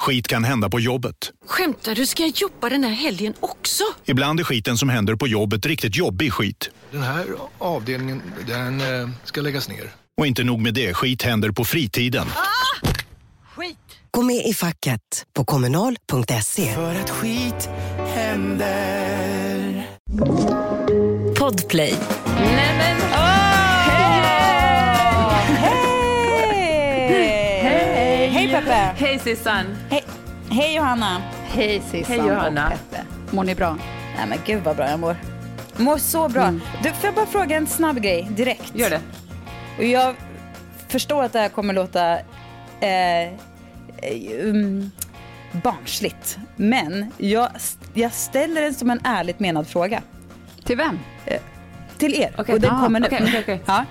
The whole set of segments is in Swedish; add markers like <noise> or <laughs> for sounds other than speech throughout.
Skit kan hända på jobbet. Skämtar du? Ska jag jobba den här helgen också? Ibland är skiten som händer på jobbet riktigt jobbig skit. Den här avdelningen, den eh, ska läggas ner. Och inte nog med det, skit händer på fritiden. Skit! Gå med i facket på kommunal.se. För att skit händer. Podplay. Nej Peppe! Hej Sissan! Hej, Hej Johanna! Hej Sissan Hej, Johanna. och Peppe. Mår ni bra? Nej men gud vad bra jag mår. Mår så bra. Du, får jag bara fråga en snabb grej direkt? Gör det. Och jag förstår att det här kommer låta eh, um, barnsligt. Men jag, jag ställer den som en ärligt menad fråga. Till vem? Till er. Okej. Och den Ah, kommer nu. okej, okej. Ja.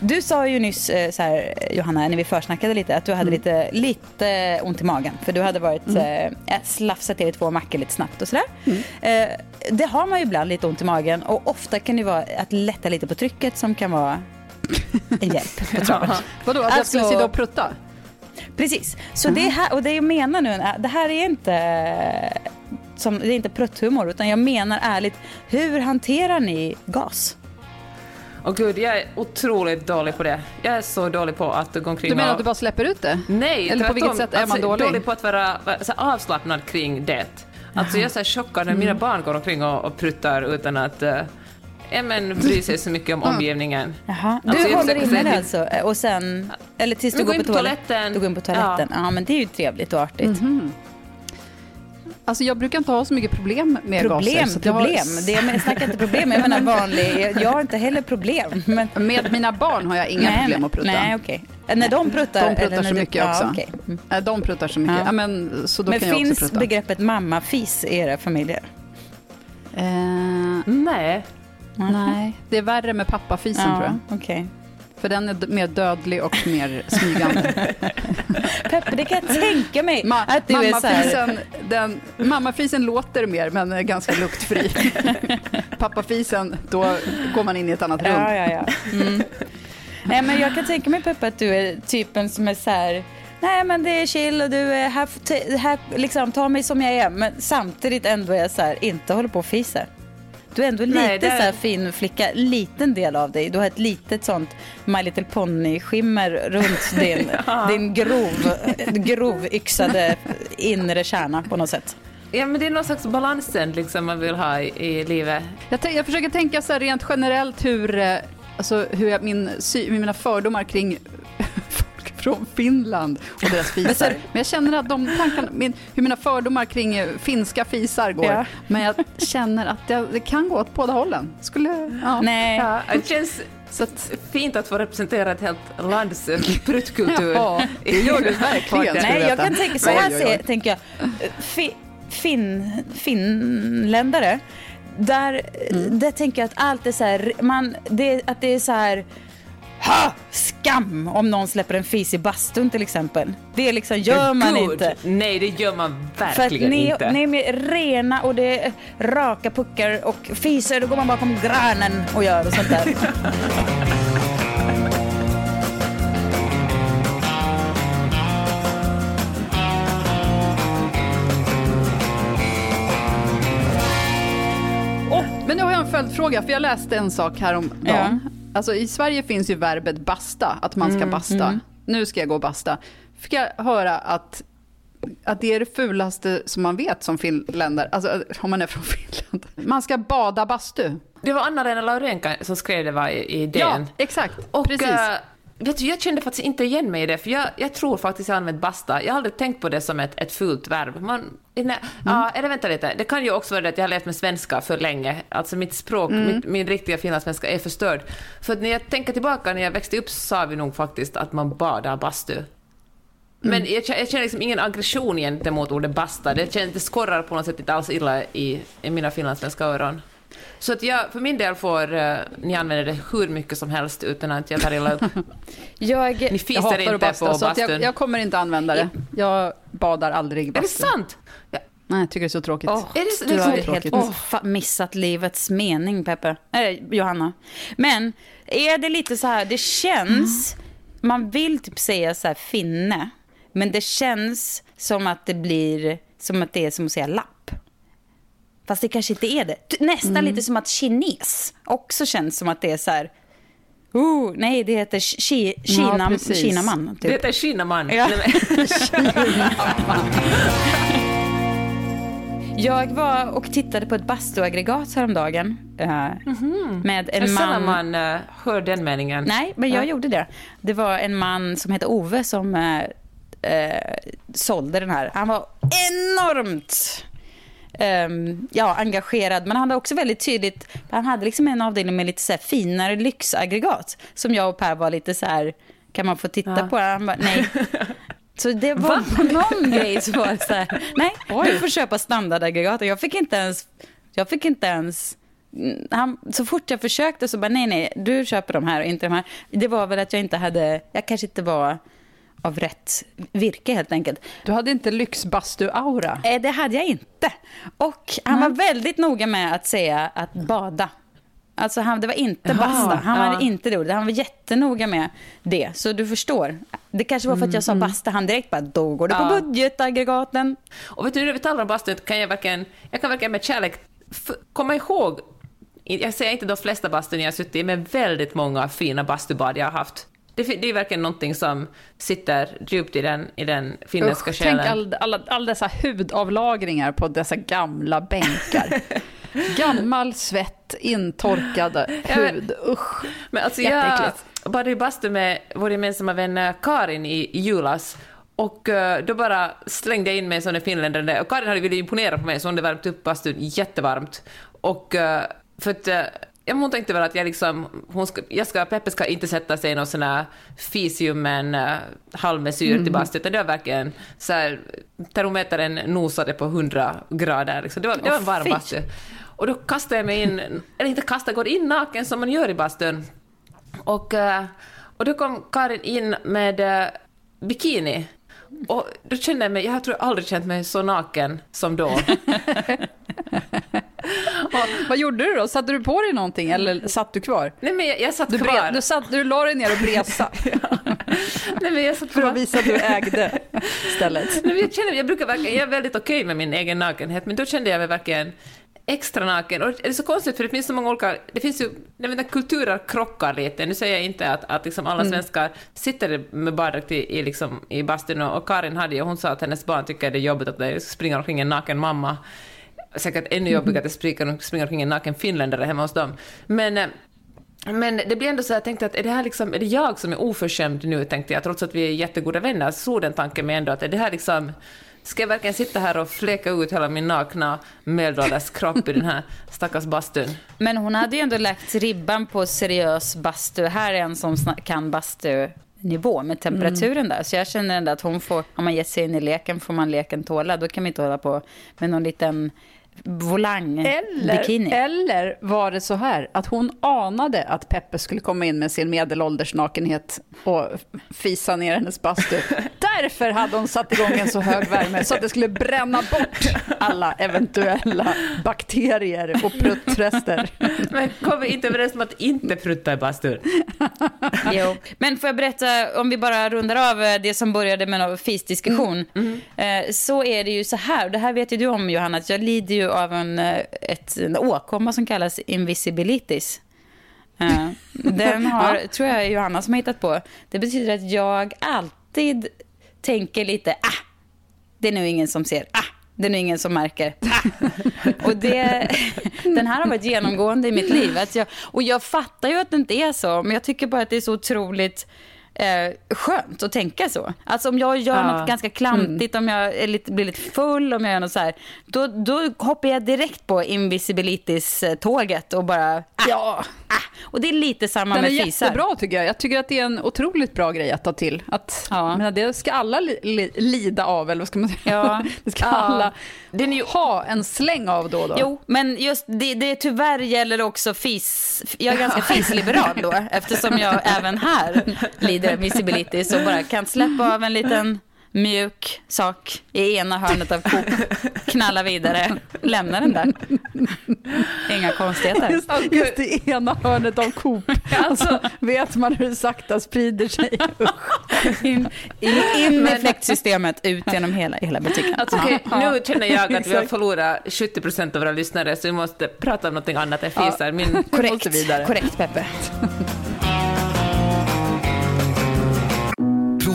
Du sa ju nyss, eh, så här, Johanna, när vi försnackade lite, att du hade Mm. lite, lite ont i magen. För du hade varit, eh, slafsat i två mackor lite snabbt och sådär. Mm. Eh, det har man ju ibland lite ont i magen och ofta kan det vara att lätta lite på trycket som kan vara en <laughs> hjälp på traven. Vadå, att jag skulle Alltså- sitta och prutta? Precis. Så det, här, och det jag menar nu, är- det här är inte som, det är inte prutthumor, utan jag menar ärligt, hur hanterar ni gas? Och gud, jag är otroligt dålig på det. Jag är så dålig på att gå omkring Du menar och... att du bara släpper ut det? Nej, Eller på vilket sätt är man alltså, dålig? dålig på att vara vara avslappnad kring det. Alltså jag är så chockad när mina barn går omkring och, och pruttar utan att uh, ja, men bry sig så mycket om <laughs> omgivningen. Jaha. Du Alltså, jag håller inne det alltså? Och sen, eller tills du går gå på toaletten? Du går in på toaletten. Ja. men det är ju trevligt och artigt. Alltså jag brukar inte ha så mycket problem med Problem, gaser. så att jag har- problem. Det, jag, snackar inte problem, jag menar vanlig. Jag, jag har inte heller problem. Men, Med mina barn har jag inga nej, problem att prutta. Nej, okej. När de pruttar? De pruttar så du- mycket ja, också. Mm. De pruttar så mycket. Ja. Ja. men, så då Men kan jag också finns begreppet mammafis i era familjer? Eh, Nej. nej, det är värre med pappafisen tror jag. okej. För den är mer dödlig och mer smygande. <laughs> Peppe, det kan jag tänka mig. Ma- att du är mammafisen, den, mammafisen låter mer men är ganska luktfri. <laughs> Pappafisen, då går man in i ett annat rum. Ja, ja, ja. Mm. <laughs> Nej, men jag kan tänka mig Peppe att du är typen som är så här. Nej men det är chill och du är här, här liksom, ta mig som jag är. Men samtidigt ändå är så här, inte håller på och fiser. Du är ändå lite Nej, det- så här fin flicka, liten del av dig. Du har ett litet sånt My Little Pony-skimmer runt <laughs> din, din grov, grovyxade inre kärna på något sätt. Ja, men det är någon slags balansen liksom man vill ha i, i livet. Jag, jag försöker tänka så här rent generellt hur, eh, alltså, hur jag, min, sy, mina fördomar kring från Finland och <laughs> deras fisar. Men jag känner att de tankarna, min, hur mina fördomar kring eh, finska fisar går. Ja. Men jag känner att det, det kan gå åt båda hållen. Skulle, ja. Nej. Ja, det känns Så att, fint att få representera ett helt lands eh, pruttkultur. Ja, det gör du verkligen. Nej, jag kan tänka så här ser, tänker jag. Fi, fin, finländare. Där, Mm. där tänker jag att allt är så här, man, det, att det är så här ha! Skam om någon släpper en fis i bastun till exempel. Det liksom gör man inte. Nej, det gör man verkligen ni, inte. är mer rena och det är raka puckar och fiser, då går man bakom granen och gör och sånt där. <laughs> Men nu har jag en följdfråga, för jag läste en sak häromdagen. Alltså, I Sverige finns ju verbet basta, att man ska basta. Nu ska jag gå och basta. Fick jag höra att, att det är det fulaste som man vet som finländare, alltså om man är från Finland. Man ska bada bastu. Det var Anna-Lena Laurenka som skrev det var i, i DN. Ja, exakt. Och, Precis. eh, vet du, jag kände faktiskt inte igen mig i det, för jag, jag tror faktiskt jag använt basta. Jag har aldrig tänkt på det som ett, ett fult verb. Man, nej, Mm. ja, eller vänta lite, det kan ju också vara det att jag har levt med svenska för länge. Alltså mitt språk, Mm. mitt, min riktiga finlandssvenska är förstörd. För när jag tänker tillbaka, när jag växte upp så sa vi nog faktiskt att man badar bastu. Men jag, känner- jag känner liksom ingen aggression gentemot ordet basta. Det, känns, det skorrar på något sätt inte alls illa i, i mina finlandssvenska öron. Så att jag, för min del får uh, ni använda det hur mycket som helst utan att jag tar illa upp. <laughs> Jag, Ni Jag fiser hatar inte att basta, på så att jag, bastun. jag kommer inte använda det. Jag badar aldrig i Är det sant? Ja. Nej, jag tycker det är så tråkigt. Åh, Är det så- du det är har så helt fa- missat livets mening, Peppe. Äh, Johanna. Men är det lite så här, det känns, man vill typ säga så här finne, men det känns som att det blir, som att det är som att säga lapp. Fast det kanske inte är det. Nästan lite som att kines också känns som att det är så här, oh, nej det heter ki, Kina, precis. Kinaman. Det Typ. heter Kinnaman. Ja. <laughs> Jag var och tittade på ett bastuaggregat häromdagen. eh, Med Det är en man... man uh, hör den meningen. Nej, men jag Ja. gjorde det. Det var en man som hette Ove som eh, eh, sålde den här. Han var enormt ehm, ja, engagerad. Men han hade också väldigt tydligt... Han hade liksom en avdelning med lite så finare lyxaggregat. Som jag och Per var lite så här... Kan man få titta Ja. på? Han bara, nej. <laughs> Så det var <laughs> någon grej som var så här, nej, du får köpa standardaggregat. Jag fick inte ens, jag fick inte ens, han, så fort jag försökte så bara, nej, nej, du köper de här och inte de här. Det var väl att jag inte hade, jag kanske inte var av rätt virke helt enkelt. Du hade inte lyxbastu-aura. Eh, Det hade jag inte. Och han var väldigt noga med att säga att bada. Alltså han, det var inte basta. Han ja. var inte det ordet. Han var jättenoga med det. Så du förstår. Det kanske var för att jag sa basta. Han direkt bara, då går det på Ja. budgetaggregaten. Och vet du, när vi talar om bastun kan jag verkligen, jag kan verkligen med kärlek komma ihåg, jag säger inte de flesta bastun jag har suttit i, men väldigt många fina bastubad jag har haft. Det, det är verkligen någonting som sitter djupt i den, i den finländska Usch, tänk själen. all, alla, all dessa hudavlagringar på dessa gamla bänkar. <laughs> Gammal svett, intorkad hud. Usch. Men alltså jag badade i bastu med vår gemensamma vän eh, Karin i, i julas. Och eh, då bara slängde jag in mig en sån där finländare. Och Karin hade velat imponera på mig så hon hade värmt upp bastun jättevarmt. Och eh, för att hon tänkte väl att jag liksom, hon ska, jag ska, Peppe ska inte sätta sig i någon sån här en uh, halvmesyr till bastu, utan det var verkligen så här, termometern nosade på 100 grader. Liksom. Det var, det var en varm fy. bastu. Och då kastade jag mig in, eller inte kastade, går in naken som man gör i bastun. Och, eh, och då kom Karin in med eh, bikini. Och då kände jag mig, jag tror jag aldrig känt mig så naken som då. <laughs> Vad gjorde du då? Satte du på dig någonting eller satt du kvar? Nej men jag, jag satt Du, kvar. bre- du, satt, du la dig ner och bresa <laughs> Nej men jag satt för att visa att du ägde stället. Nej, men jag, känner, jag brukar verkligen, jag är väldigt okej med min egen nakenhet, men då kände jag mig verkligen extra naken. Och det är så konstigt, för det finns så många olika... Det finns ju... Jag inte, kulturer krockar lite. Nu säger jag inte att, att liksom alla svenskar sitter med baddräkt i, i, liksom, i bastun, och, och Karin hade ju, hon sa att hennes barn tycker det är jobbigt att det springer omkring en naken mamma. Säkert ännu jobbigare att det springer, springer omkring en naken finländare hemma hos dem. Men... eh, men det blir ändå så jag tänkte att är det här liksom, är det jag som är oförskämd nu, tänkte jag, trots att vi är jättegoda vänner, så den tanken med ändå att är det här liksom, ska jag verkligen sitta här och fläka ut hela min nakna medelålders kropp i den här stackars bastun? Men hon hade ju ändå lagt ribban på seriös bastu. Här är en som kan bastu nivå med temperaturen där. Så jag känner ändå att hon får, om man ger sig in i leken får man leken tåla. Då kan man inte hålla på med någon liten volang bikini. Eller, eller var det så här att hon anade att Peppe skulle komma in med sin medelålders nakenhet och fisa ner hennes bastu. <laughs> Därför hade hon satt igång en så hög värme så att det skulle bränna bort alla eventuella bakterier och pruttrester. <laughs> Men kom vi inte överens om att inte prutta i bastun? <laughs> Jo. Men får jag berätta, om vi bara rundar av eh, det som började med en fisdiskussion. Eh, Så är det ju så här, och det här vet ju du om Johanna, att jag lider ju av en, eh, ett, en åkomma som kallas invisibilitis. Eh, <laughs> Den har, tror jag, Johanna som har hittat på. Det betyder att jag alltid tänker lite, ah, det är nu ingen som ser, ah, det är nu ingen som märker. <laughs> Och det, <laughs> den här har varit genomgående i mitt liv. Att jag, och jag fattar ju att det inte är så, men jag tycker bara att det är så otroligt eh, skönt att tänka så. Alltså om jag gör Ja. något ganska klantigt, om jag är lite, blir lite full, om jag gör något så här, då, då hoppar jag direkt på invisibilitis-tåget och bara, ah, Ja, Och det är lite samma Den är med fisar. jättebra tycker jag. Jag tycker att det är en otroligt bra grej att ta till. Att, Ja. men det ska alla li, li, lida av, eller vad ska man säga? Ja. <laughs> Det ska Ja. alla Den är ju ha en släng av då och då. Jo, men just det, det tyvärr gäller också fis. Jag är ganska fisliberal då, eftersom jag <laughs> även här lider av visibility, så bara kan släppa av en liten mjuk sak i ena hörnet av Coop, knalla vidare, lämna den där. Inga konstigheter. Just, just i ena hörnet av Coop. <laughs> Alltså, vet man hur det sakta sprider sig. <laughs> In, in, in med fläktsystemet, ut genom hela, hela butiken. Alltså, Ja. nu känner jag att vi har förlorat 70 procent av våra lyssnare, så vi måste prata om något annat än fisar. Min, Korrekt, korrekt Peppe.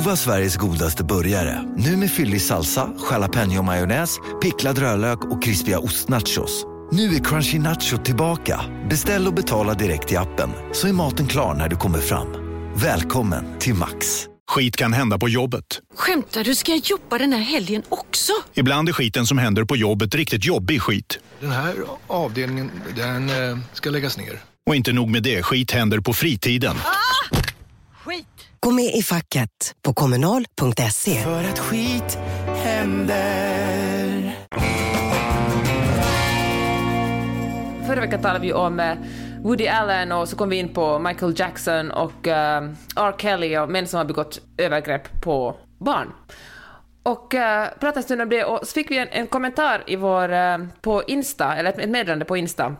Prova Sveriges godaste burgare. Nu med fyllig salsa, jalapeño-majonnäs, picklad rödlök och krispiga ostnachos. Nu är Crunchy Nacho tillbaka. Beställ och betala direkt i appen så är maten klar när du kommer fram. Välkommen till Max. Skit kan hända på jobbet. Skämtar du? Ska jag jobba den här helgen också? Ibland är skiten som händer på jobbet riktigt jobbig skit. Den här avdelningen, den eh, ska läggas ner. Och inte nog med det, skit händer på fritiden. Skit! Gå med i facket på kommunal.se. För att skit händer. Förra veckan talade vi om eh, Woody Allen och så kom vi in på Michael Jackson och eh, R. Kelly och män som har begått övergrepp på barn. Och uh, pratade en stund om det och så fick vi en, en kommentar i vår, eh, på Insta, eller ett, ett meddelande på Insta,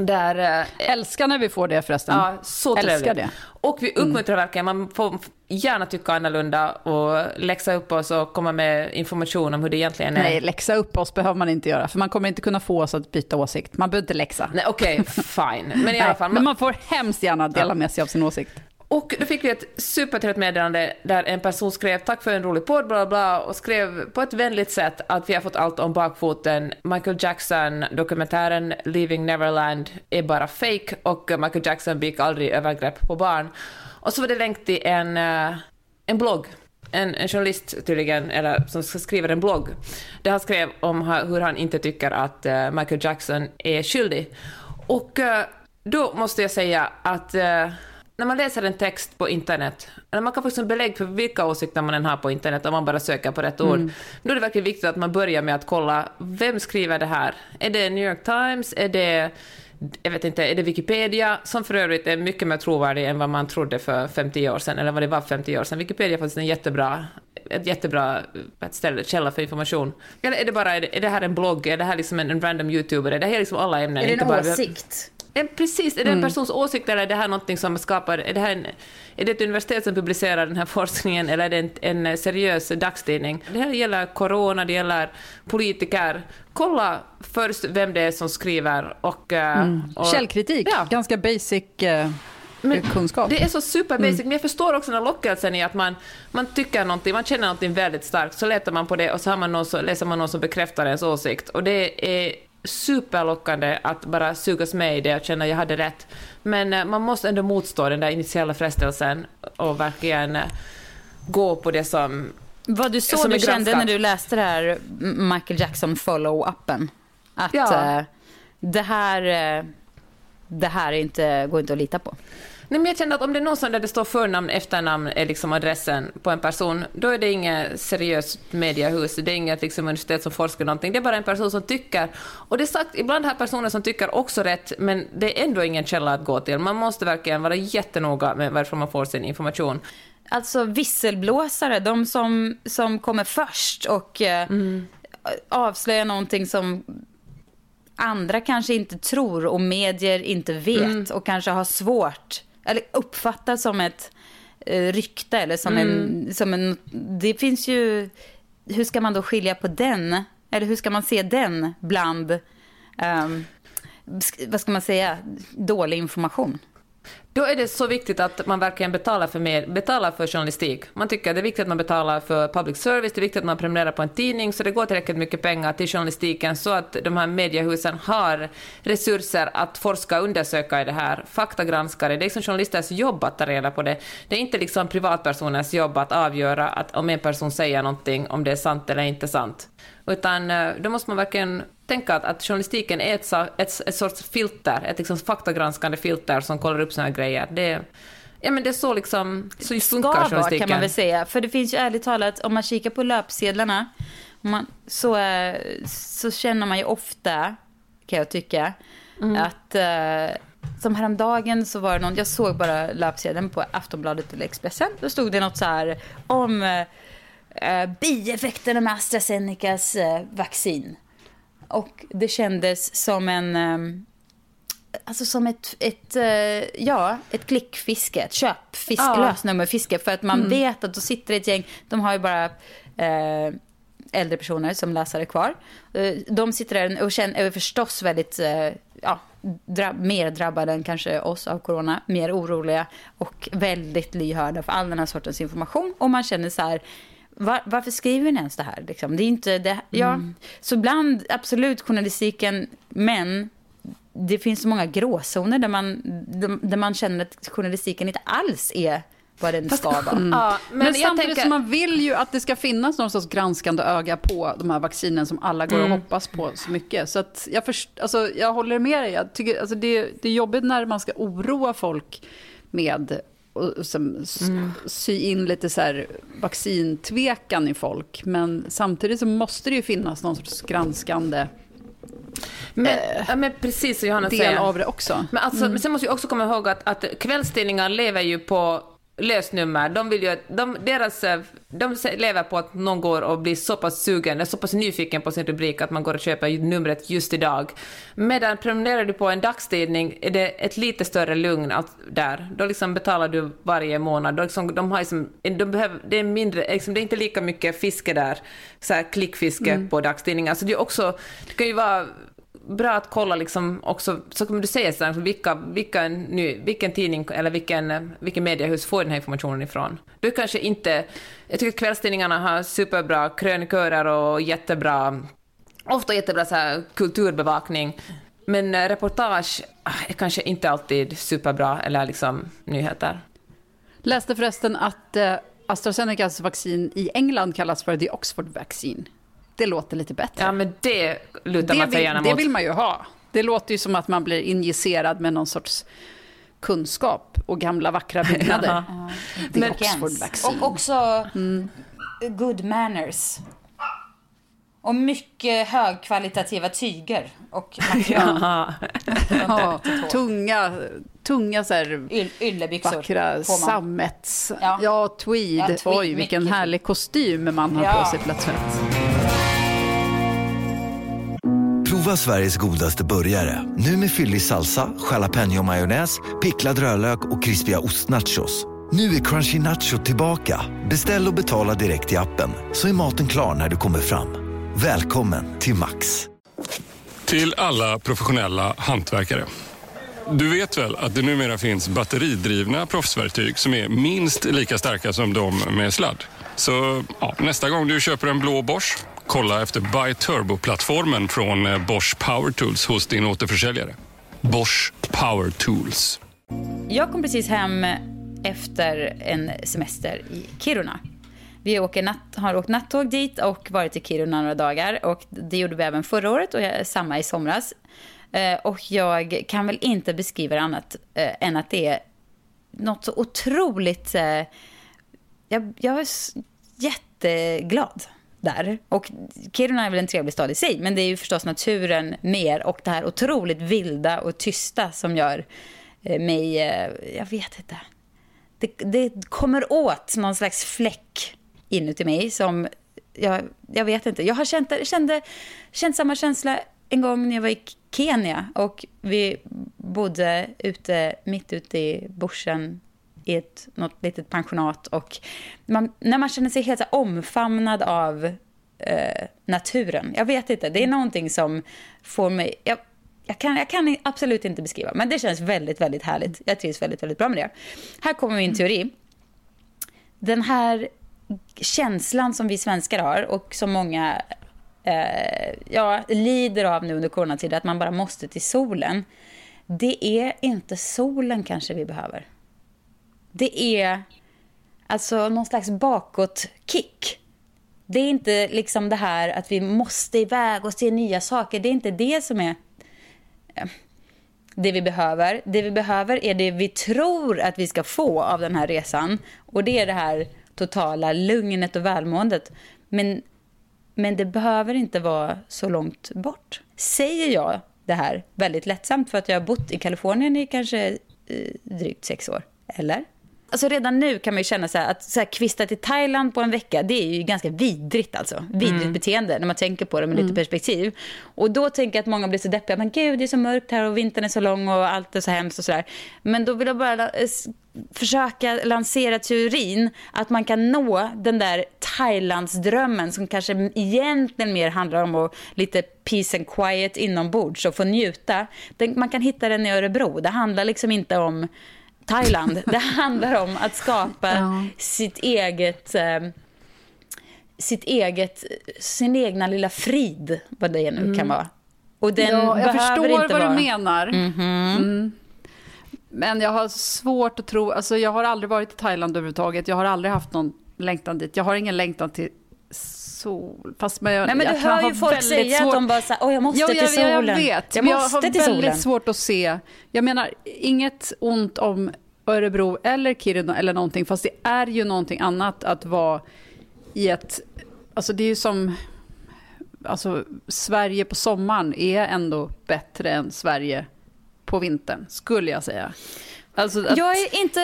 där eh, Älskar när vi får det förresten. Ja, så Älskar det. Och vi uppmuntrar verkligen, man får gärna tycka annorlunda och läxa upp oss och komma med information om hur det egentligen är. Nej, läxa upp oss behöver man inte göra, för man kommer inte kunna få oss att byta åsikt. Man behöver inte läxa. Nej, Okej, fine. Men i alla fall. men man får hemskt gärna dela med sig av sin åsikt. Och då fick vi ett supertrevligt meddelande där en person skrev tack för en rolig podd, bla bla, och skrev på ett vänligt sätt att vi har fått allt om bakfoten. Michael Jackson-dokumentären Leaving Neverland är bara fake och Michael Jackson begick aldrig övergrepp på barn. Och så var det länk till en, eh, en blogg en, en journalist tydligen, eller som skriver en blogg, där han skrev om hur han inte tycker att uh, Michael Jackson är skyldig. Och uh, då måste jag säga att uh, när man läser en text på internet, eller man kan få som belägg för vilka åsikter man än har på internet om man bara söker på rätt ord, då är det verkligen viktigt att man börjar med att kolla, vem skriver det här? Är det New York Times? Är det jag vet inte, är det Wikipedia, som för övrigt är mycket mer trovärdig än vad man trodde för 50 år sedan, eller vad det var för 50 år sedan. Wikipedia är faktiskt en jättebra, ett jättebra ställe, källa för information. Eller är det bara, är det, är det här en blogg, är det här liksom en, en random youtuber, är det här liksom alla ämnen? Är det inte en bara, åsikt? Ja, precis, är det en persons åsikt eller är det här någonting som skapar, är det, här en, är det ett universitet som publicerar den här forskningen eller är det en, en seriös dagstidning? Det här gäller corona, det gäller politiker. Kolla först vem det är som skriver och... eh, och Källkritik, Ja. ganska basic eh, Men kunskap. Det är så super basic, men jag förstår också den här lockelsen i att man, man tycker någonting, man känner någonting väldigt starkt, så letar man på det och så, har man någon, så läser man någon som bekräftar ens åsikt. Och det är superlockande att bara sugas med i det och känna att jag hade rätt. Men eh, man måste ändå motstå den där initiala frestelsen och verkligen eh, gå på det som... Vad du så Som du kände när du läste det här Michael Jackson follow-appen? Att Ja. eh, det här, det här inte, går inte att lita på. Nej, men jag kände att om det är någon där det står förnamn, efternamn är liksom adressen på en person, då är det inget seriöst mediehus, det är inget liksom universitet som forskar någonting, det är bara en person som tycker. Och det är sagt, ibland har personer som tycker också rätt, men det är ändå ingen källa att gå till. Man måste verkligen vara jättenoga med varifrån man får sin information. Alltså visselblåsare, de som, som kommer först och eh, avslöjar någonting som andra kanske inte tror och medier inte vet och kanske har svårt, eller uppfattar som ett eh, rykte eller som, en, som en... Det finns ju... Hur ska man då skilja på den? Eller hur ska man se den bland, sk- vad ska man säga, dålig information? Då är det så viktigt att man verkligen betalar för, mer, betalar för journalistik. Man tycker att det är viktigt att man betalar för public service, det är viktigt att man prenumererar på en tidning, så det går tillräckligt mycket pengar till journalistiken så att de här mediehusen har resurser att forska och undersöka i det här. Faktagranskare, det är liksom journalisters jobb att ta reda på det. Det är inte liksom privatpersoners jobb att avgöra att om en person säger någonting, om det är sant eller inte sant. Utan eh, då måste man verkligen tänka att, att journalistiken är ett, ett, ett sorts filter, ett liksom faktagranskande filter som kollar upp här grejer. Det, ja, men det är så liksom, så funkar journalistiken. kan man väl säga. För det finns ju ärligt talat, om man kikar på löpsedlarna, man, så, så känner man ju ofta, kan jag tycka, mm. att uh, som häromdagen så var det någon, jag såg bara löpsedeln på Aftonbladet eller Expressen. Då stod det något så här om uh, bieffekterna med AstraZenecas uh, vaccin. Och det kändes som en... Um, alltså som ett, ett, uh, ja, ett klickfiske, ett köpfiske, ja. lösnummerfiske. För att man mm. vet att då sitter ett gäng, de har ju bara uh, äldre personer som läsare kvar. Uh, de sitter där och känner, är förstås väldigt, ja, dra mer drabbade än kanske oss av corona, mer oroliga och väldigt lyhörda för all den här sortens information. Och man känner så här, var, varför skriver ni ens det här? Liksom? Det är inte det, ja. Mm. Så ibland, absolut, journalistiken, men det finns så många gråzoner där man, där man känner att journalistiken inte alls är vad den ska vara. Mm. Ja, men, men samtidigt tänker... så man vill ju att det ska finnas någon sorts granskande öga på de här vaccinen som alla går mm. och hoppas på så mycket. Så att jag, först, alltså, jag håller med dig. Jag tycker, alltså, det, det är jobbigt när man ska oroa folk med och som, mm. sy in lite så här vaccintvekan i folk. Men samtidigt så måste det ju finnas någon sorts granskande men, eh, ja, men precis Johanna del säger. av det också. Men, alltså, mm. men sen måste vi också komma ihåg att, att kvällstidningar lever ju på lösnummer. De, vill ju, de, deras, eh, de lever på att någon går och blir så pass sugen, så pass nyfiken på sin rubrik att man går och köper numret just idag. Medan prenumererar du på en dagstidning är det ett lite större lugn där. Då liksom betalar du varje månad. Då liksom, de har liksom, de behöver, det, är mindre, liksom, det är inte lika mycket fiske där, så här klickfiske mm. på dagstidningar. Så det, är också, det kan ju vara bra att kolla liksom också, så kommer du säga sen, liksom, vilka, vilka ny, vilken tidning eller vilken, vilken mediehus får den här informationen ifrån. Du kanske inte, jag tycker kvällstidningarna har superbra krönikörer och jättebra, ofta jättebra så här, kulturbevakning, men eh, reportage ah, är kanske inte alltid superbra, eller liksom nyheter. Läste förresten att eh, AstraZenecas vaccin i England kallas för the Oxford vaccine. Det låter lite bättre. Ja, men det lutar man sig gärna mot. Det vill man ju ha. Det låter ju som att man blir injicerad med någon sorts kunskap och gamla vackra <laughs> byggnader. ja. Det är Oxford vaccin. Och också mm. good manners. Och mycket högkvalitativa tyger och material. <laughs> ja, tunga, tunga så här. Vackra sammets. Ja. ja, tweed. Ja, tweed. Oj, vilken härlig kostym man har ja. på sig plötsligt. Prova Sveriges godaste burgare. Nu med fyllig salsa, jalapeño majonnäs, picklad rödlök och krispiga ostnachos. Nu är Crunchy Nacho tillbaka. Beställ och betala direkt i appen så är maten klar när du kommer fram. Välkommen till Max. Till alla professionella hantverkare. Du vet väl att det numera finns batteridrivna proffsverktyg som är minst lika starka som de med sladd? Så ja, nästa gång du köper en blå Bosch kolla efter Buy Turbo-plattformen från eh, Bosch Power Tools hos din återförsäljare. Bosch Power Tools. Jag kom precis hem efter en semester i Kiruna. Vi åker natt, har åkt nattåg dit och varit i Kiruna några dagar. Och det gjorde vi även förra året och samma i somras. Eh, och jag kan väl inte beskriva det annat eh, än att det är något så otroligt... Jag, jag är jätteglad där. Och Kiruna är väl en trevlig stad i sig, men det är ju förstås naturen mer och det här otroligt vilda och tysta som gör eh, mig, eh, jag vet inte. Det, det kommer åt någon slags fläck inuti mig som, jag, jag vet inte. Jag har känt, kände, känt samma känsla en gång när jag var i Kenya och vi bodde ute, mitt ute i bushen i ett något litet pensionat. Och man, när man känner sig helt så omfamnad av eh, naturen. Jag vet inte, det är någonting som får mig... Jag, jag, kan, jag kan absolut inte beskriva, men det känns väldigt, väldigt härligt. Jag trivs väldigt, väldigt bra med det. Här kommer min teori. Den här känslan som vi svenskar har och som många eh, ja, lider av nu under coronatiden, att man bara måste till solen. Det är inte solen kanske vi behöver. Det är alltså någon slags bakåtkick. Det är inte liksom det här att vi måste iväg och se nya saker. Det är inte det som är eh, det vi behöver. Det vi behöver är det vi tror att vi ska få av den här resan. Och det är det här totala lugnet och välmåendet. Men, men det behöver inte vara så långt bort. Säger jag det här väldigt lättsamt för att jag har bott i Kalifornien i kanske eh, drygt sex år? Eller? Alltså redan nu kan man ju känna så att så här, kvista till Thailand på en vecka, det är ju ganska vidrigt alltså. Vidrigt mm. beteende när man tänker på det med lite mm. perspektiv. Och då tänker jag att många blir så deppiga, men gud det är så mörkt här och vintern är så lång och allt är så hemskt och sådär. Men då vill jag bara eh, försöka lansera teorin att man kan nå den där Thailandsdrömmen som kanske egentligen mer handlar om att lite peace and quiet inombords och få njuta. Man kan hitta den i Örebro. Det handlar liksom inte om Thailand. Det handlar om att skapa ja. sitt eget... Eh, sitt eget, sin egna lilla frid, vad det nu mm. kan vara. Och den ja, jag förstår inte vad vara... du menar. Mm -hmm. mm. Men jag har svårt att tro, alltså jag har aldrig varit i Thailand överhuvudtaget. Jag har aldrig haft någon längtan dit. Jag har ingen längtan till sol. Fast men jag, Nej, men du hör ju folk säga svårt... att de bara så här, jag måste jo, till solen. Jag vet, jag, måste jag har väldigt solen. svårt att se. Jag menar, inget ont om Örebro eller Kiruna eller någonting, fast det är ju någonting annat att vara i ett... Alltså det är ju som... Alltså Sverige på sommaren är ändå bättre än Sverige på vintern, skulle jag säga. Alltså jag är inte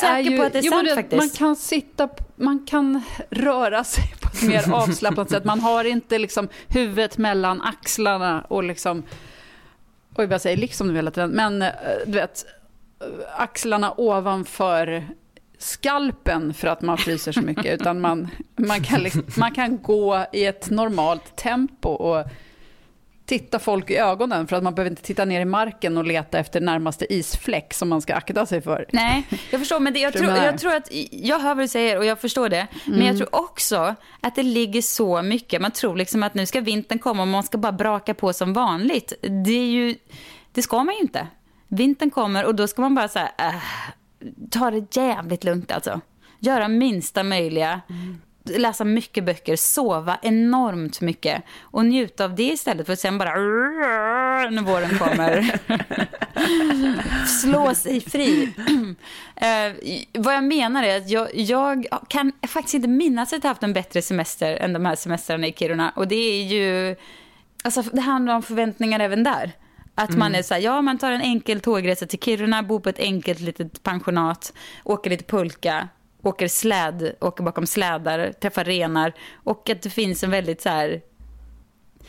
säker ju, på att det är sant faktiskt. Man kan sitta, man kan röra sig på ett mer <laughs> avslappnat sätt. Man har inte liksom huvudet mellan axlarna och liksom... Oj, vad jag säger liksom hela tiden. Men eh, du vet, axlarna ovanför skalpen för att man fryser så mycket, utan man, man, kan liksom, man kan gå i ett normalt tempo och titta folk i ögonen för att man behöver inte titta ner i marken och leta efter närmaste isfläck som man ska akta sig för. Nej, jag förstår, men det, jag, tror, jag tror att, jag hör vad du säger och jag förstår det, mm. men jag mm. tror också att det ligger så mycket, man tror liksom att nu ska vintern komma och man ska bara braka på som vanligt. Det är ju, det ska man ju inte. Vintern kommer och då ska man bara så här, äh, ta det jävligt lugnt alltså. Göra minsta möjliga. Mm. Läsa mycket böcker, sova enormt mycket och njuta av det istället för att sen bara <laughs> när våren kommer <laughs> slå sig fri. <clears throat> uh, vad jag menar är att jag, jag, kan faktiskt inte minnas att jag haft en bättre semester än de här semestrarna i Kiruna och det är ju Alltså, det handlar om förväntningar även där. Att mm. man är så här, ja man tar en enkel tågresa till Kiruna, bor på ett enkelt litet pensionat, åker lite pulka, åker släd, åker bakom slädar, träffar renar och att det finns en väldigt så här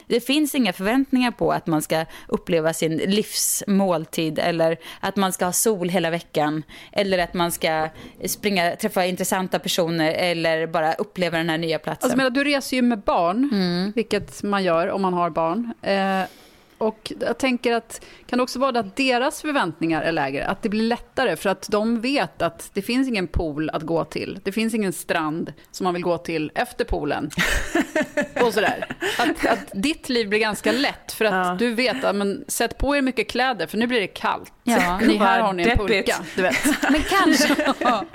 det finns inga förväntningar på att man ska uppleva sin livsmåltid eller att man ska ha sol hela veckan eller att man ska springa, träffa intressanta personer eller bara uppleva den här nya platsen. Alltså, men, du reser ju med barn, mm. vilket man gör om man har barn. Eh, och jag tänker att kan det också vara att deras förväntningar är lägre? Att det blir lättare för att de vet att det finns ingen pool att gå till. Det finns ingen strand som man vill gå till efter poolen. <laughs> och sådär. Att, att ditt liv blir ganska lätt för att ja. du vet att men, sätt på er mycket kläder för nu blir det kallt. Ja. Ni, här har ni en pulka. Du vet. <laughs> Men kanske. <laughs> ja.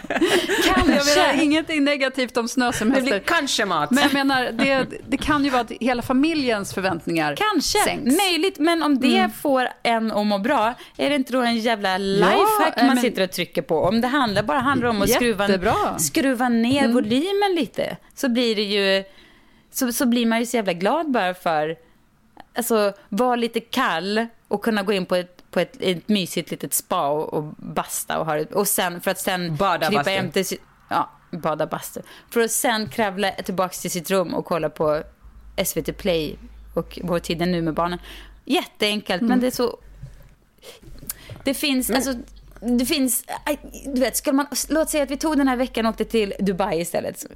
kanske. Jag menar ingenting negativt om snösemester. Det blir kanske mat. Men jag menar, det, det kan ju vara att hela familjens förväntningar kanske. sänks. Möjligt, men om det mm. får en att må bra, är det inte då en jävla lifehack ja, man men... sitter och trycker på? Om det handlar, bara handlar om att skruva, skruva ner mm. volymen lite, så blir det ju, så, så blir man ju så jävla glad bara för, alltså vara lite kall och kunna gå in på ett på ett, ett mysigt litet spa och, och basta och ha och sen för att sen bada klippa hem till ja, bada bastu. För att sen kravla tillbaka till sitt rum och kolla på SVT Play och Vår tid är nu med barnen. Jätteenkelt, mm. men det är så det finns, alltså, det finns, du vet, skulle man, låt säga att vi tog den här veckan och åkte till Dubai istället.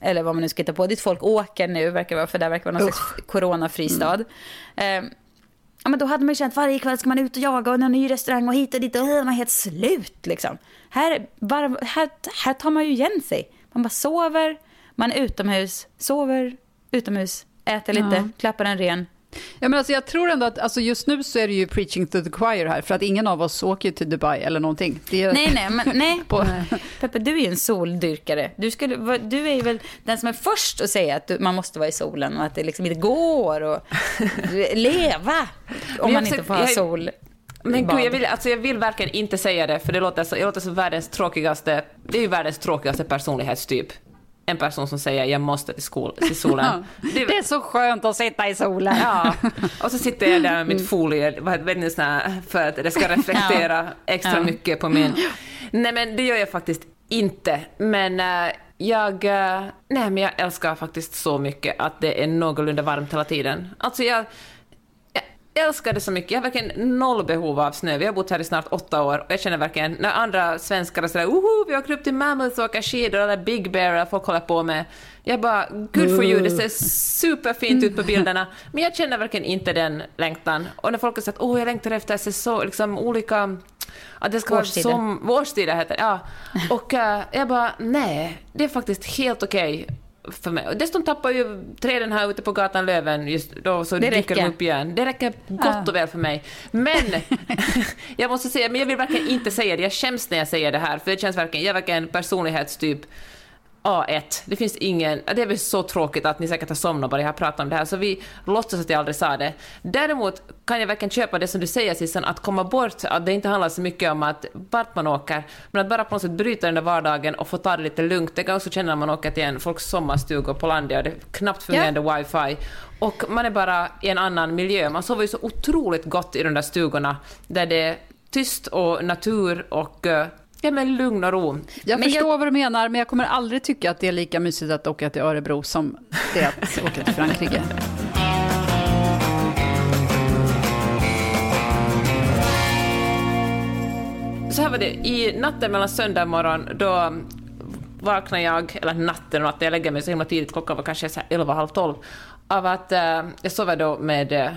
Eller vad man nu ska hitta på. Dit folk åker nu, verkar vara, för där verkar vara någon Usch. slags coronafristad. Mm. Ja, men då hade man känt varje kväll ska man ut och jaga och en ny restaurang och hit och dit och man är helt slut liksom. Här, bara, här, här tar man ju igen sig. Man bara sover, man är utomhus, sover utomhus, äter lite, ja. klappar en ren, Ja, men alltså, jag tror ändå att alltså, just nu så är det ju preaching to the choir här, för att ingen av oss åker till Dubai eller någonting. Det är... Nej, nej, men nej. <laughs> På- <laughs> Peppe, du är ju en soldyrkare. Du, skulle, va- du är ju väl den som är först att säga att du, man måste vara i solen och att det liksom inte går att <laughs> leva om man inte får ha sol. Men gud, jag vill, alltså jag vill verkligen inte säga det, för det låter, så, jag låter som världens tråkigaste, det är ju världens tråkigaste personlighetstyp. En person som säger jag måste till, skol, till solen. <laughs> Det är så skönt att sitta i solen. Ja, och så sitter jag där med mitt folie, vad vet ni, sån här, för att det ska <laughs> reflektera extra mycket på min... Nej men det gör jag faktiskt inte. Men eh, jag, eh, nej, men jag älskar faktiskt så mycket att det är någorlunda varmt hela tiden. Alltså jag älskar det så mycket. Jag har verkligen noll behov av snö. Vi har bott här i snart åtta år och jag känner verkligen när andra svenskar är sådär oho, vi åker upp till Mammoth och åker skidor eller Big Bear eller folk håller på med. Jag bara, good for you, det ser superfint ut på bilderna. Men jag känner verkligen inte den längtan. Och när folk har sagt, åh jag längtar efter att se så, liksom olika, att det ska Årstider. vara som, årstider heter det, ja. Och eh, jag bara, nej, det är faktiskt helt okej för mig. Dessutom tappar ju träden här ute på gatan löven just då, så Det dyker de upp igen. Det räcker gott och väl för mig. Men <laughs> jag måste säga, men jag vill verkligen inte säga det. Jag skäms när jag säger det här, för det känns verkligen, jag är verkligen en personlighetstyp A1. Det finns ingen... Det är väl så tråkigt att ni säkert har somnat bara jag har pratat om det här, så vi låtsas att jag aldrig sa det. Däremot kan jag verkligen köpa det som du säger Sissan, att komma bort, att det inte handlar så mycket om att vart man åker, men att bara på något sätt bryta den där vardagen och få ta det lite lugnt. Det kan jag också känna när man åker till en folks sommarstuga på landet och det är knappt fungerande wifi. Och man är bara i en annan miljö. Man sover ju så otroligt gott i de där stugorna där det är tyst och natur och eh, ja, men lugn och ro. Jag Men förstår vad du menar, men jag kommer aldrig tycka att det är lika mysigt att åka till Örebro som det är att åka till Frankrike. Så här var det, i natten mellan söndag morgon då vaknade jag, eller natten och natten, jag lägger mig så himla tidigt, klockan var kanske så här 11, halv 12, av att eh, jag sover då med eh,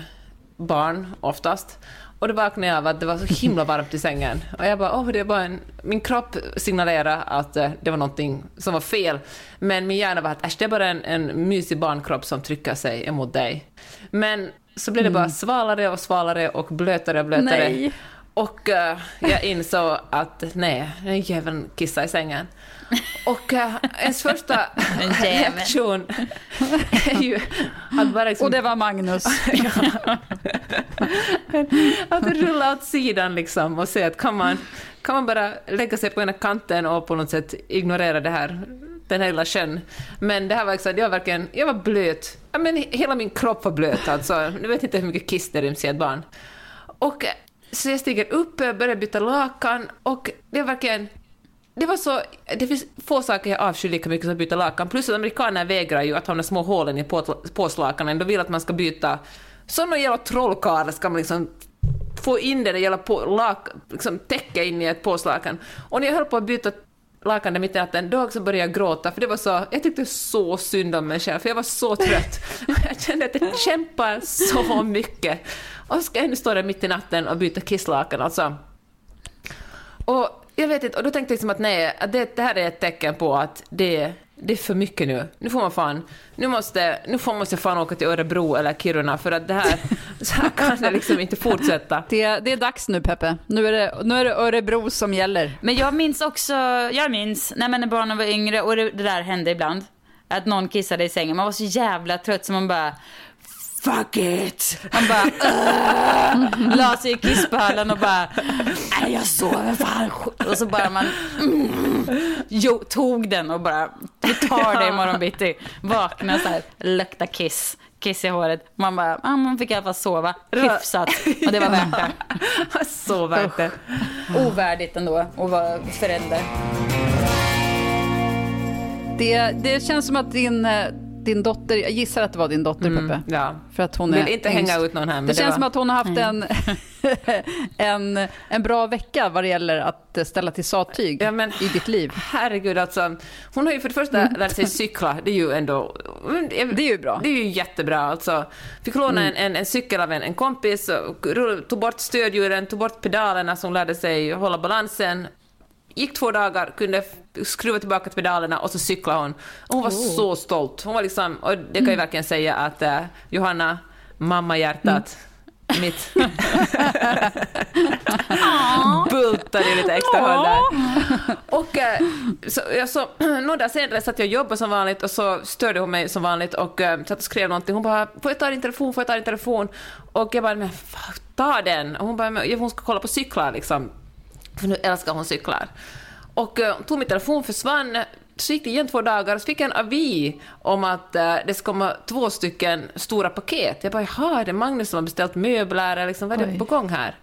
barn oftast. Och då vaknade jag av att det var så himla varmt i sängen. Och jag bara, åh, det var en... Min kropp signalerade att eh, det var någonting som var fel. Men min hjärna var att äsch, det är bara en, en mysig barnkropp som trycker sig emot dig. Men så blev det bara svalare och svalare och blötare och blötare. Nej. Och eh, jag insåg att nej, den jäveln kissade i sängen. Och uh, ens första <laughs> reaktion är ju att bara liksom, Och det var Magnus. <laughs> att rulla åt sidan liksom och se att kan man, kan man bara lägga sig på ena kanten och på något sätt ignorera det här, den här lilla sjön. Men det här var, liksom, jag var verkligen, jag var blöt. Ja, men hela min kropp var blöt alltså. Nu vet inte hur mycket kiss det ryms i ett barn. Och eh, så jag stiger upp, börjar byta lakan och det är verkligen det var så, det finns få saker jag avskyr lika mycket som att byta lakan. Plus att amerikaner vägrar ju att ha de små hålen i påslakanen. De vill att man ska byta. Som någon jävla trollkarl ska man liksom få in det där jävla på, lak, liksom täcka in i ett påslakan. Och när jag höll på att byta lakan där mitt i natten, då också började jag gråta för det var så, jag tyckte så synd om mig själv för jag var så trött. <laughs> Jag kände att jag kämpar så mycket. Och så ska jag nu stå där mitt i natten och byta kisslakan alltså. Och jag vet inte, och då tänkte jag liksom att nej, att det, det här är ett tecken på att det, det är för mycket nu. Nu får man fan, nu måste, nu får man sig fan åka till Örebro eller Kiruna för att det här, <laughs> så här kan det liksom inte fortsätta. Det, det är dags nu, Peppe. Nu är, det, nu är det Örebro som gäller. Men jag minns också, jag minns när barnen var yngre och det, det där hände ibland. Att någon kissade i sängen. Man var så jävla trött så man bara Fuck it! Man bara uh, la sig i kisspölen och bara Nej jag sover fan Och så bara man mm, jo, tog den och bara Vi tar det imorgon bitti. Vakna så här, lukta kiss. Kiss i håret. Man bara, ah, man fick i alla fall sova hyfsat. Och det var värt det. <laughs> Så värt det. Ovärdigt ändå att vara förälder. Det, det känns som att din, eh, din dotter, jag gissar att det var din dotter, Peppe. Ja. För att hon Vill är inte yngst. hänga ut någon här, Det, det känns var- som att hon har haft en, <laughs> en, en bra vecka vad det gäller att ställa till sattyg Ja, men- i ditt liv. Herregud alltså. Hon har ju för det första lärt sig cykla, det är ju ändå... Det är ju bra. Det är ju jättebra alltså. Fick låna en, en, en cykel av en, en kompis, och tog bort stödhjulen, tog bort pedalerna så hon lärde sig hålla balansen. Gick två dagar, kunde skruva tillbaka till pedalerna och så cyklade hon. Och hon var så stolt. Hon var liksom, och det kan jag verkligen säga att eh, Johanna, mammahjärtat. Mitt <laughs> <laughs> bultar i lite extra håll där. Och eh, så, jag så, <clears throat> någon dag senare satt jag och jobbade som vanligt och så störde hon mig som vanligt och uh, satt och skrev någonting. Hon bara, får jag ta din telefon, får jag ta din telefon? Och jag bara, men ta den. Och hon bara, hon ska kolla på cyklar liksom. För nu älskar hon cyklar. Och uh, tog min telefon, försvann, så gick det igen två dagar och så fick jag en avi om att uh, det ska komma två stycken stora paket. Jag bara, jaha, är det Magnus som har beställt möbler? Eller liksom, vad är det på gång här?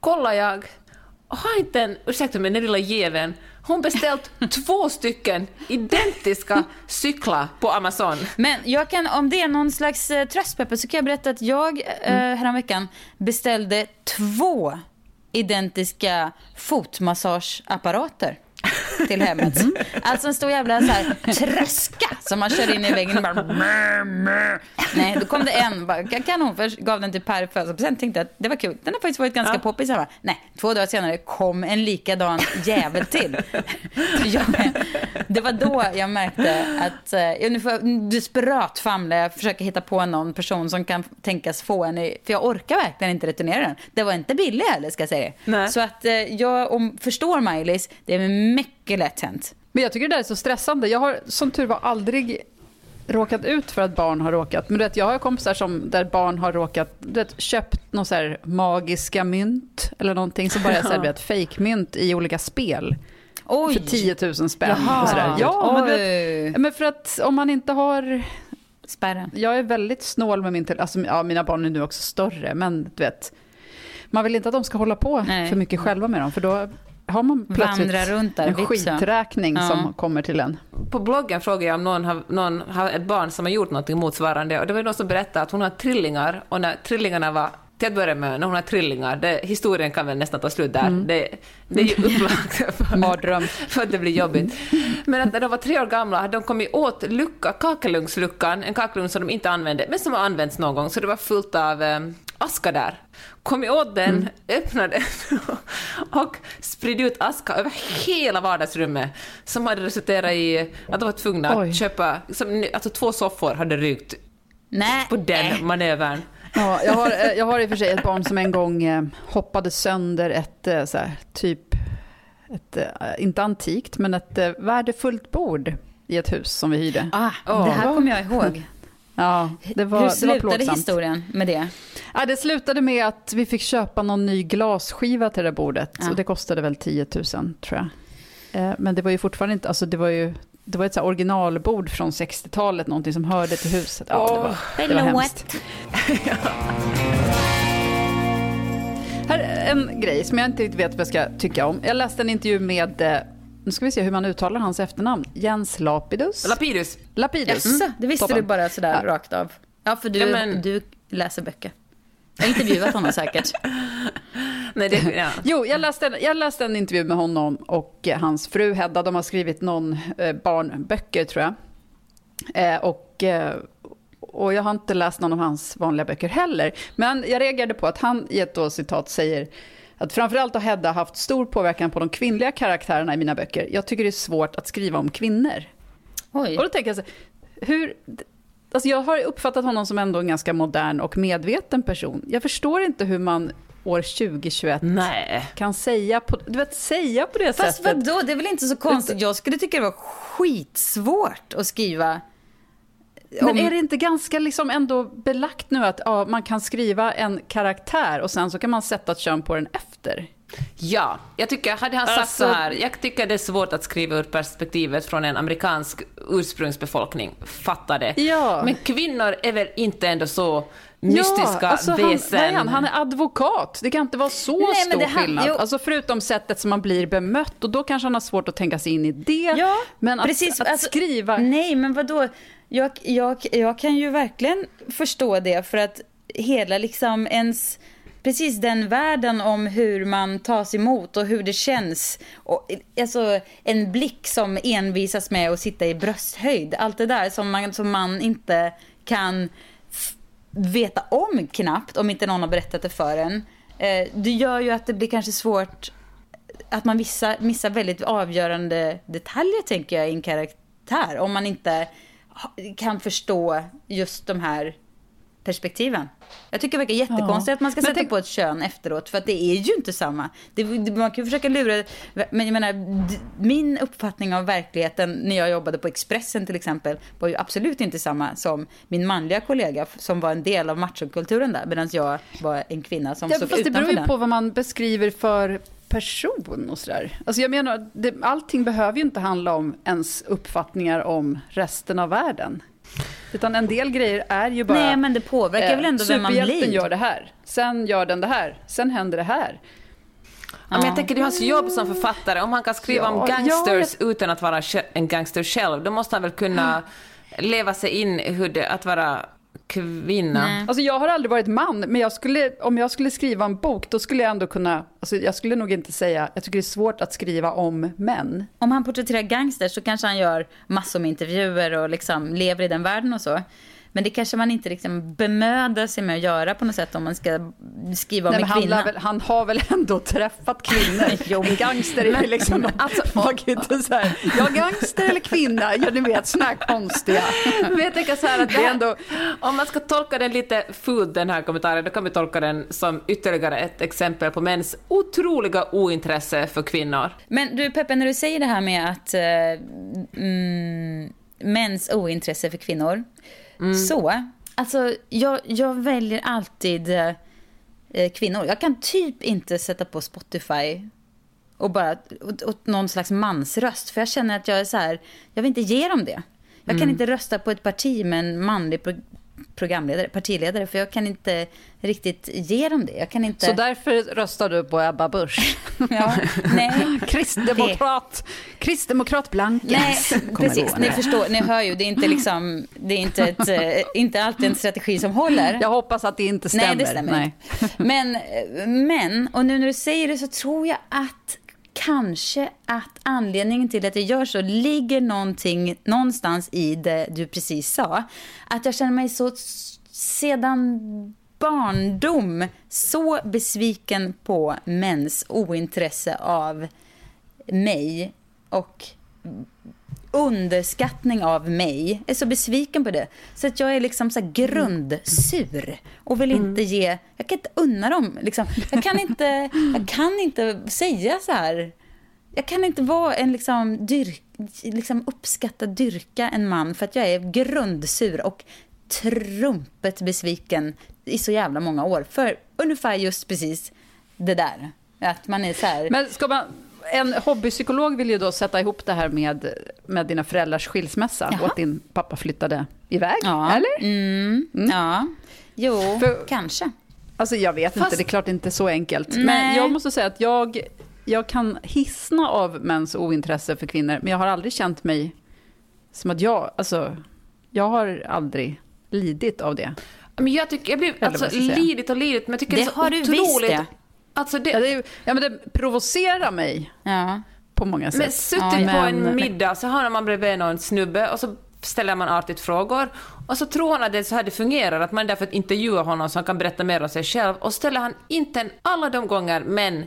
Kollar jag, har inte en, ursäkta mig, den lilla jäveln, hon beställt <laughs> två stycken identiska cyklar på Amazon. Men jag kan, om det är någon slags eh, tröstpeppar så kan jag berätta att jag eh, Mm. häromveckan beställde två identiska fotmassageapparater till hemmet. Mm. Alltså en stor jävla så här, tröska som man kör in i väggen och bara... mö, mö. Nej, då kom det en, bara, kanon, först gav den till Per födelsedagspresent. Sen tänkte jag att det var kul. Den har faktiskt varit ganska Ja. poppis. Nej, två dagar senare kom en likadan jävel till. <laughs> Jag, det var då jag märkte att eh, jag nu får desperat famla. Jag försöker hitta på någon person som kan tänkas få en. i- För jag orkar verkligen inte returnera den. Det var inte billig heller ska jag säga. Nej. Så att eh, jag om, förstår Maj-Lis, det är mycket lätt hänt. Men jag tycker det där är så stressande. Jag har som tur var aldrig råkat ut för att barn har råkat. Men du vet, jag har kompisar som, där barn har råkat, du vet, köpt någon så magiska mynt eller någonting som bara är så här, du vet, fejkmynt i olika spel. Oj. För 10 000 spänn. Jaha. Och sådär. Ja, men, vet, men för att om man inte har... Spärren. Jag är väldigt snål med min telefon. Alltså, ja, mina barn är nu också större, men du vet. Man vill inte att de ska hålla på Nej. för mycket själva med dem, för då har man plötsligt runt där, en vips så. skiträkning Ja. som kommer till en. På bloggen frågade jag om någon har, någon har ett barn som har gjort något motsvarande och det var någon som berättade att hon har trillingar och när trillingarna var till att börja med, när hon har trillingar, det, historien kan väl nästan ta slut där. Det, det är ju <laughs> upplagt för, <laughs> för att det blir jobbigt. Men att när de var tre år gamla hade de kommit åt lucka, kakelugnsluckan, en kakelugn som de inte använde, men som har använts någon gång, så det var fullt av eh, aska där. Kommit åt den, öppnade <laughs> och spridde ut aska över hela vardagsrummet, som hade resulterat i att de var tvungna Oj. att köpa, som, alltså två soffor hade rykt Nej. på den manövern. Ja, jag, har, eh, jag har i och för sig ett barn som en gång eh, hoppade sönder ett eh, så här, typ, ett, inte antikt, men ett värdefullt bord i ett hus som vi hyrde. Ah, Åh. det här kommer jag ihåg. Ja, det var, Hur det var slutade plågsamt. historien med det? Ja, det slutade med att vi fick köpa någon ny glasskiva till det bordet. Ja. Och det kostade väl 10 000 tror jag. Eh, Men det var ju fortfarande inte, alltså det var ju det var ett så originalbord från 60-talet, någonting som hörde till huset. Ja, det var, det var hemskt. <laughs> Här är en grej som jag inte riktigt vet vad jag ska tycka om. Jag läste en intervju med, eh, nu ska vi se hur man uttalar hans efternamn, Jens Lapidus. Lapidus. Lapidus. Jaså, det visste Toppen. du bara sådär Ja. rakt av? Ja, för du, Ja, men- du läser böcker. Jag har intervjuat honom säkert. <laughs> Nej, det, ja. <laughs> Jo, jag läste, en, jag läste en intervju med honom och hans fru Hedda. De har skrivit någon eh, barnböcker, tror jag. Eh, och, eh, och jag har inte läst någon av hans vanliga böcker heller. Men jag reagerade på att han i ett då citat säger att framförallt har Hedda haft stor påverkan på de kvinnliga karaktärerna i mina böcker. Jag tycker det är svårt att skriva om kvinnor. Oj. Och då tänker jag så hur... Alltså jag har uppfattat honom som ändå en ganska modern och medveten person. Jag förstår inte hur man år 2021 Nej. kan säga på, du vet, säga på det Fast sättet. vadå, det är väl inte så konstigt. Jag skulle tycka det var skitsvårt att skriva. Men om- är det inte ganska liksom ändå belagt nu att ja, man kan skriva en karaktär och sen så kan man sätta ett kön på den efter? Ja, jag tycker, hade han sagt Alltså- så här, jag tycker det är svårt att skriva ur perspektivet från en amerikansk ursprungsbefolkning, fattar det. Ja. Men kvinnor är väl inte ändå så mystiska alltså väsen? Han, han? han är advokat. Det kan inte vara så Nej, stor han- skillnad. jo. Alltså förutom sättet som man blir bemött och då kanske han har svårt att tänka sig in i det. Ja, men att, precis. att Alltså, skriva... Nej, men vadå? Jag, jag, jag kan ju verkligen förstå det för att hela liksom ens... Precis den världen om hur man tas emot och hur det känns. Och, alltså en blick som envisas med att sitta i brösthöjd. Allt det där som man, som man inte kan veta om knappt om inte någon har berättat det för en. Eh, det gör ju att det blir kanske svårt att man missar, missar väldigt avgörande detaljer tänker jag i en karaktär. Om man inte kan förstå just de här perspektiven. Jag tycker det verkar jättekonstigt Ja. att man ska Men sätta på ett kön efteråt, för att det är ju inte samma. Det, det, man kan ju försöka lura, men jag menar, min uppfattning av verkligheten när jag jobbade på Expressen till exempel, var ju absolut inte samma som min manliga kollega som var en del av machokulturen där, medan jag var en kvinna som Ja, såg fast det utanför beror ju den. på vad man beskriver för person och sådär. Alltså jag menar, det, allting behöver ju inte handla om ens uppfattningar om resten av världen. Utan en del grejer är ju bara... Nej, men det påverkar väl ändå vem man Superhjälten blir. gör det här, sen gör den det här, sen händer det här. Ja, men jag tänker det är hans jobb som författare. Om han kan skriva om Ja, gangsters utan att vara en gangster själv, då måste han väl kunna leva sig in hur det att vara kvinna. Alltså jag har aldrig varit man, men jag skulle, om jag skulle skriva en bok, då skulle jag ändå kunna... Alltså jag skulle nog inte säga... Jag tycker det är svårt att skriva om män. Om han porträtterar gangsters så kanske han gör massor med intervjuer och liksom lever i den världen och så. Men det kanske man inte liksom bemödar sig med att göra på något sätt om man ska skriva om Nej, en han, kvinna. lär väl, han har väl ändå träffat kvinnor? <laughs> en gangster är ju liksom... Men <laughs> alltså- <laughs> man kan inte så här, ja gangster eller kvinna, ja ni vet såna här konstiga. Men jag tänker så här att det är ändå- om man ska tolka den lite fult den här kommentaren, då kan vi tolka den som ytterligare ett exempel på mäns otroliga ointresse för kvinnor. Men du Peppe, när du säger det här med att eh, mm, mäns ointresse för kvinnor. Så, alltså jag, jag väljer alltid eh, kvinnor. Jag kan typ inte sätta på Spotify och bara åt, åt någon slags mansröst. För jag känner att jag är så här, jag vill inte ge dem det. Jag kan inte rösta på ett parti med en manlig programledare, partiledare, för jag kan inte riktigt ge dem det. Jag kan inte... Så därför röstar du på Ebba Busch? <laughs> Ja, nej. <laughs> Kristdemokrat, kristdemokrat blankens. Nej, <laughs> precis. Ni förstår, ni hör ju, det är inte liksom, det är inte, ett, eh, inte alltid en strategi som håller. Jag hoppas att det inte stämmer. Nej, det stämmer inte. Men, eh, men, och nu när du säger det så tror jag att kanske att anledningen till att jag gör så ligger någonting någonstans i det du precis sa. Att jag känner mig så sedan barndom så besviken på mäns ointresse av mig och underskattning av mig. Jag är så besviken på det. Så att jag är liksom så här grundsur och vill inte ge... Jag kan inte unna dem. Liksom. Jag, kan inte, jag kan inte säga så här. Jag kan inte vara en liksom, dyrk, liksom uppskatta, dyrka en man för att jag är grundsur och trumpet besviken i så jävla många år. För ungefär just precis det där. Att man är så här... Men ska man, en hobbypsykolog vill ju då sätta ihop det här med, med dina föräldrars skilsmässa Jaha. och att din pappa flyttade iväg, Ja. eller? Mm, Ja, jo, För- kanske. Alltså jag vet Fast- inte, det är klart inte så enkelt. Men Nej. jag måste säga att jag, jag kan hissna av mäns ointresse för kvinnor, men jag har aldrig känt mig som att jag, alltså, jag har aldrig lidit av det. Men jag tycker, jag blir vad alltså lidit och lidit, men jag tycker det, Det är så har du otroligt. visst det. Alltså det, Ja, det, ja, men det provocerar mig Ja. på många sätt. Men suttit på en middag så har man bredvid någon snubbe och så ställer man artigt frågor och så tror han att det är så här det fungerar, att man är där för att intervjua honom så han kan berätta mer om sig själv och ställer han inte en, alla de gånger men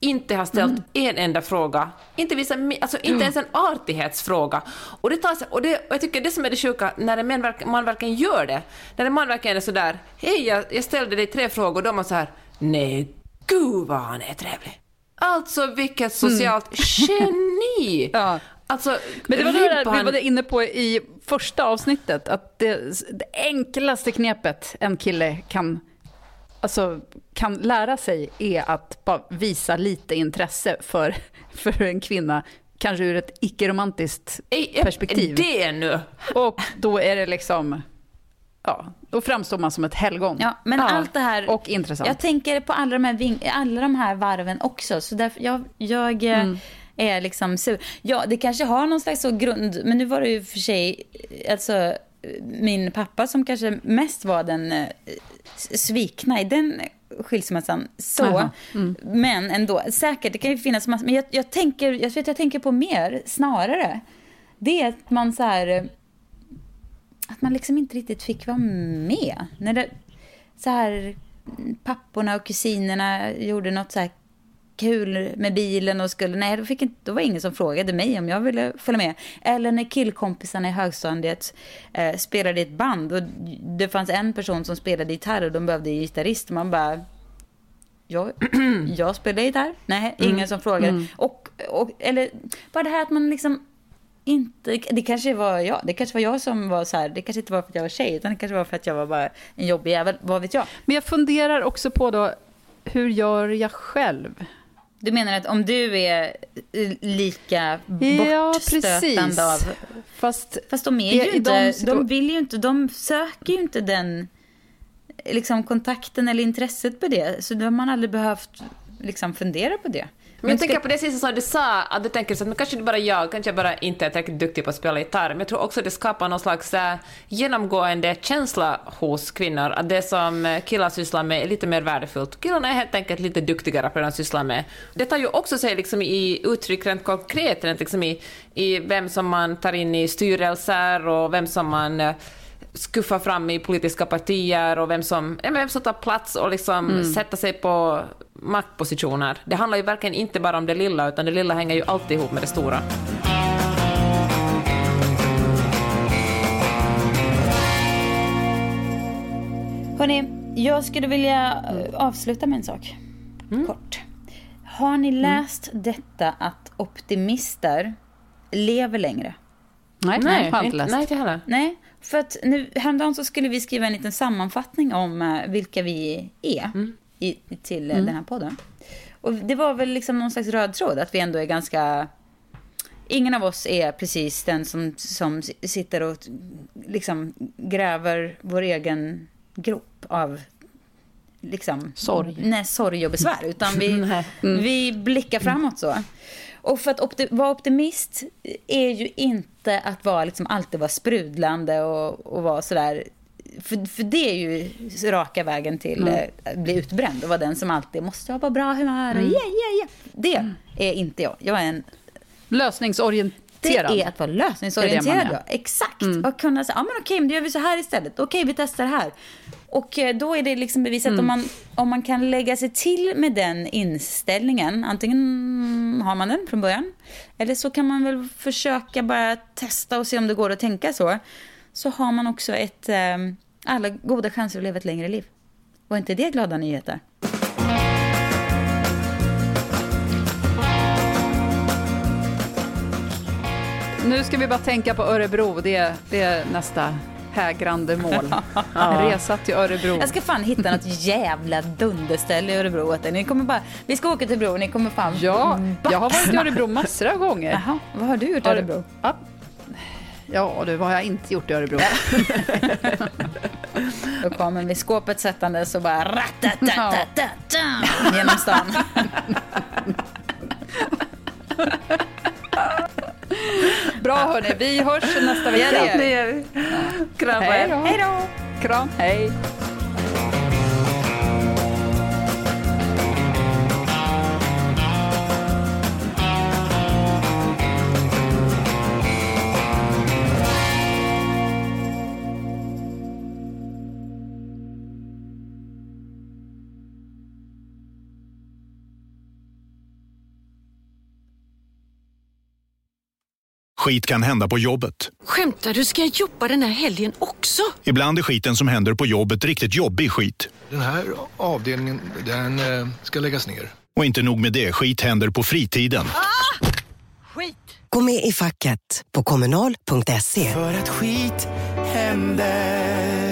inte har ställt Mm. en enda fråga, inte, visa, alltså, inte ens en artighetsfråga. Och, det tar sig, och, det, och jag tycker det som är det sjuka, när en man, verk- man verkligen gör det, när en man verkligen är sådär, hej jag, jag ställde dig tre frågor, då är man så här, nej gud vad han är trevlig. Alltså vilket socialt <laughs> geni! Ja. Alltså, Men det var det vi var inne på i första avsnittet, att det, det enklaste knepet en kille kan, alltså, kan lära sig är att bara visa lite intresse för, <laughs> för en kvinna, kanske ur ett icke-romantiskt perspektiv. Det nu! Och då är det liksom, ja, då framstår man som ett helgon. Ja, men allt det här... Och intressant. Jag tänker på alla de här, ving, alla de här varven också. Så därför jag, jag eh, Mm. är liksom sur. Ja, det kanske har någon slags så grund... Men nu var det ju för sig... Alltså, min pappa som kanske mest var den eh, svikna i den skilsmässan. Så, mm. men ändå. Säkert, det kan ju finnas massor. Men jag, jag, tänker, jag, vet, jag tänker på mer, snarare. Det är att man så här... att man liksom inte riktigt fick vara med. När det, så här, papporna och kusinerna gjorde något så här kul med bilen och skulle, nej då, fick inte, då var det ingen som frågade mig om jag ville följa med. Eller när killkompisarna i högstadiet eh, spelade i ett band och det fanns en person som spelade gitarr och de behövde gitarrist. Man bara, jag, <clears throat> jag spelar gitarr. Nej, ingen Mm. som frågar. Mm. Och, och, eller bara det här att man liksom inte, det kanske var jag, det kanske var jag som var så här, det kanske inte var för att jag var tjej, utan det kanske var för att jag var bara en jobbig jävel, vad vet jag. Men jag funderar också på då, hur gör jag själv? Du menar att om du är eh, lika Ja, bortstötande precis. av... Fast, Fast de är är- ju i inte, de de, vill ju inte, de söker ju inte den liksom kontakten eller intresset på det. Så då har man aldrig behövt liksom fundera på det. Men jag ska- tänker på det sista som du sa, att du tänker så att kanske det bara jag, kanske jag bara inte är tillräckligt duktig på att spela gitarr, men jag tror också att det skapar någon slags äh, genomgående känsla hos kvinnor, att det som eh, killar sysslar med är lite mer värdefullt. Killarna är helt enkelt lite duktigare på det de sysslar med. Det tar ju också sig liksom i uttryck rent konkret, rent liksom i, i vem som man tar in i styrelser och vem som man eh, skuffar fram i politiska partier och vem som, ja, vem som tar plats och liksom Mm. sätter sig på maktpositioner. Det handlar ju verkligen inte bara om det lilla, utan det lilla hänger ju alltid ihop med det stora. Hörni, jag skulle vilja eh, avsluta med en sak. Kort. Har ni läst detta att optimister lever längre? Nej, Nej, jag har inte läst. nej, inte heller. Nej, för att nu, häromdagen så skulle vi skriva en liten sammanfattning om eh, vilka vi är i, till eh, den här podden. Och det var väl liksom någon slags röd tråd att vi ändå är ganska... Ingen av oss är precis den som, som sitter och liksom gräver vår egen grop av liksom, Sorg. Nej, sorg och besvär. Utan vi, <laughs> Nej. vi blickar framåt så. Och för att opti- vara optimist är ju inte att vara, liksom, alltid vara sprudlande och, och vara sådär. För, för det är ju raka vägen till Mm. eh, att bli utbränd och vara den som alltid måste ha bra humör. Och yeah, yeah, yeah. Det är inte jag. Jag är en det Lösningsorienterad. är att vara Det det lösningsorienterad. man är. ja. Exakt. Och kunna säga, ja men okej, men då gör vi så här istället. Okej, vi testar det här. Och eh, då är det liksom bevisat om, man, om man kan lägga sig till med den inställningen. Antingen har man den från början. Eller så kan man väl försöka bara testa och se om det går att tänka så. Så har man också ett, eh, alla goda chanser att leva ett längre liv. Var inte det glada nyheter? Nu ska vi bara tänka på Örebro. Det är, det är nästa hägrande mål. <laughs> En resa till Örebro. Jag ska fan hitta något jävla dunderställe i Örebro. Ni kommer bara, vi ska åka till Örebro, ni kommer fan Ja, jag har varit i. Örebro massor av gånger. Jaha, vad har du gjort i du- Örebro? Ja. Ja, du, vad har jag inte gjort i Örebro? <laughs> Då kommer vi skåpet sättande så bara ratatatatata genom stan. Bra hörni, vi hörs nästa vecka. Det gör vi. Kram på Hej er. Hej då! Kram, hej. Skit kan hända på jobbet. Skämtar du? Ska jag jobba den här helgen också? Ibland är skiten som händer på jobbet riktigt jobbig skit. Den här avdelningen, den eh, ska läggas ner. Och inte nog med det, skit händer på fritiden. Skit! Gå med i facket på kommunal.se. För att skit händer.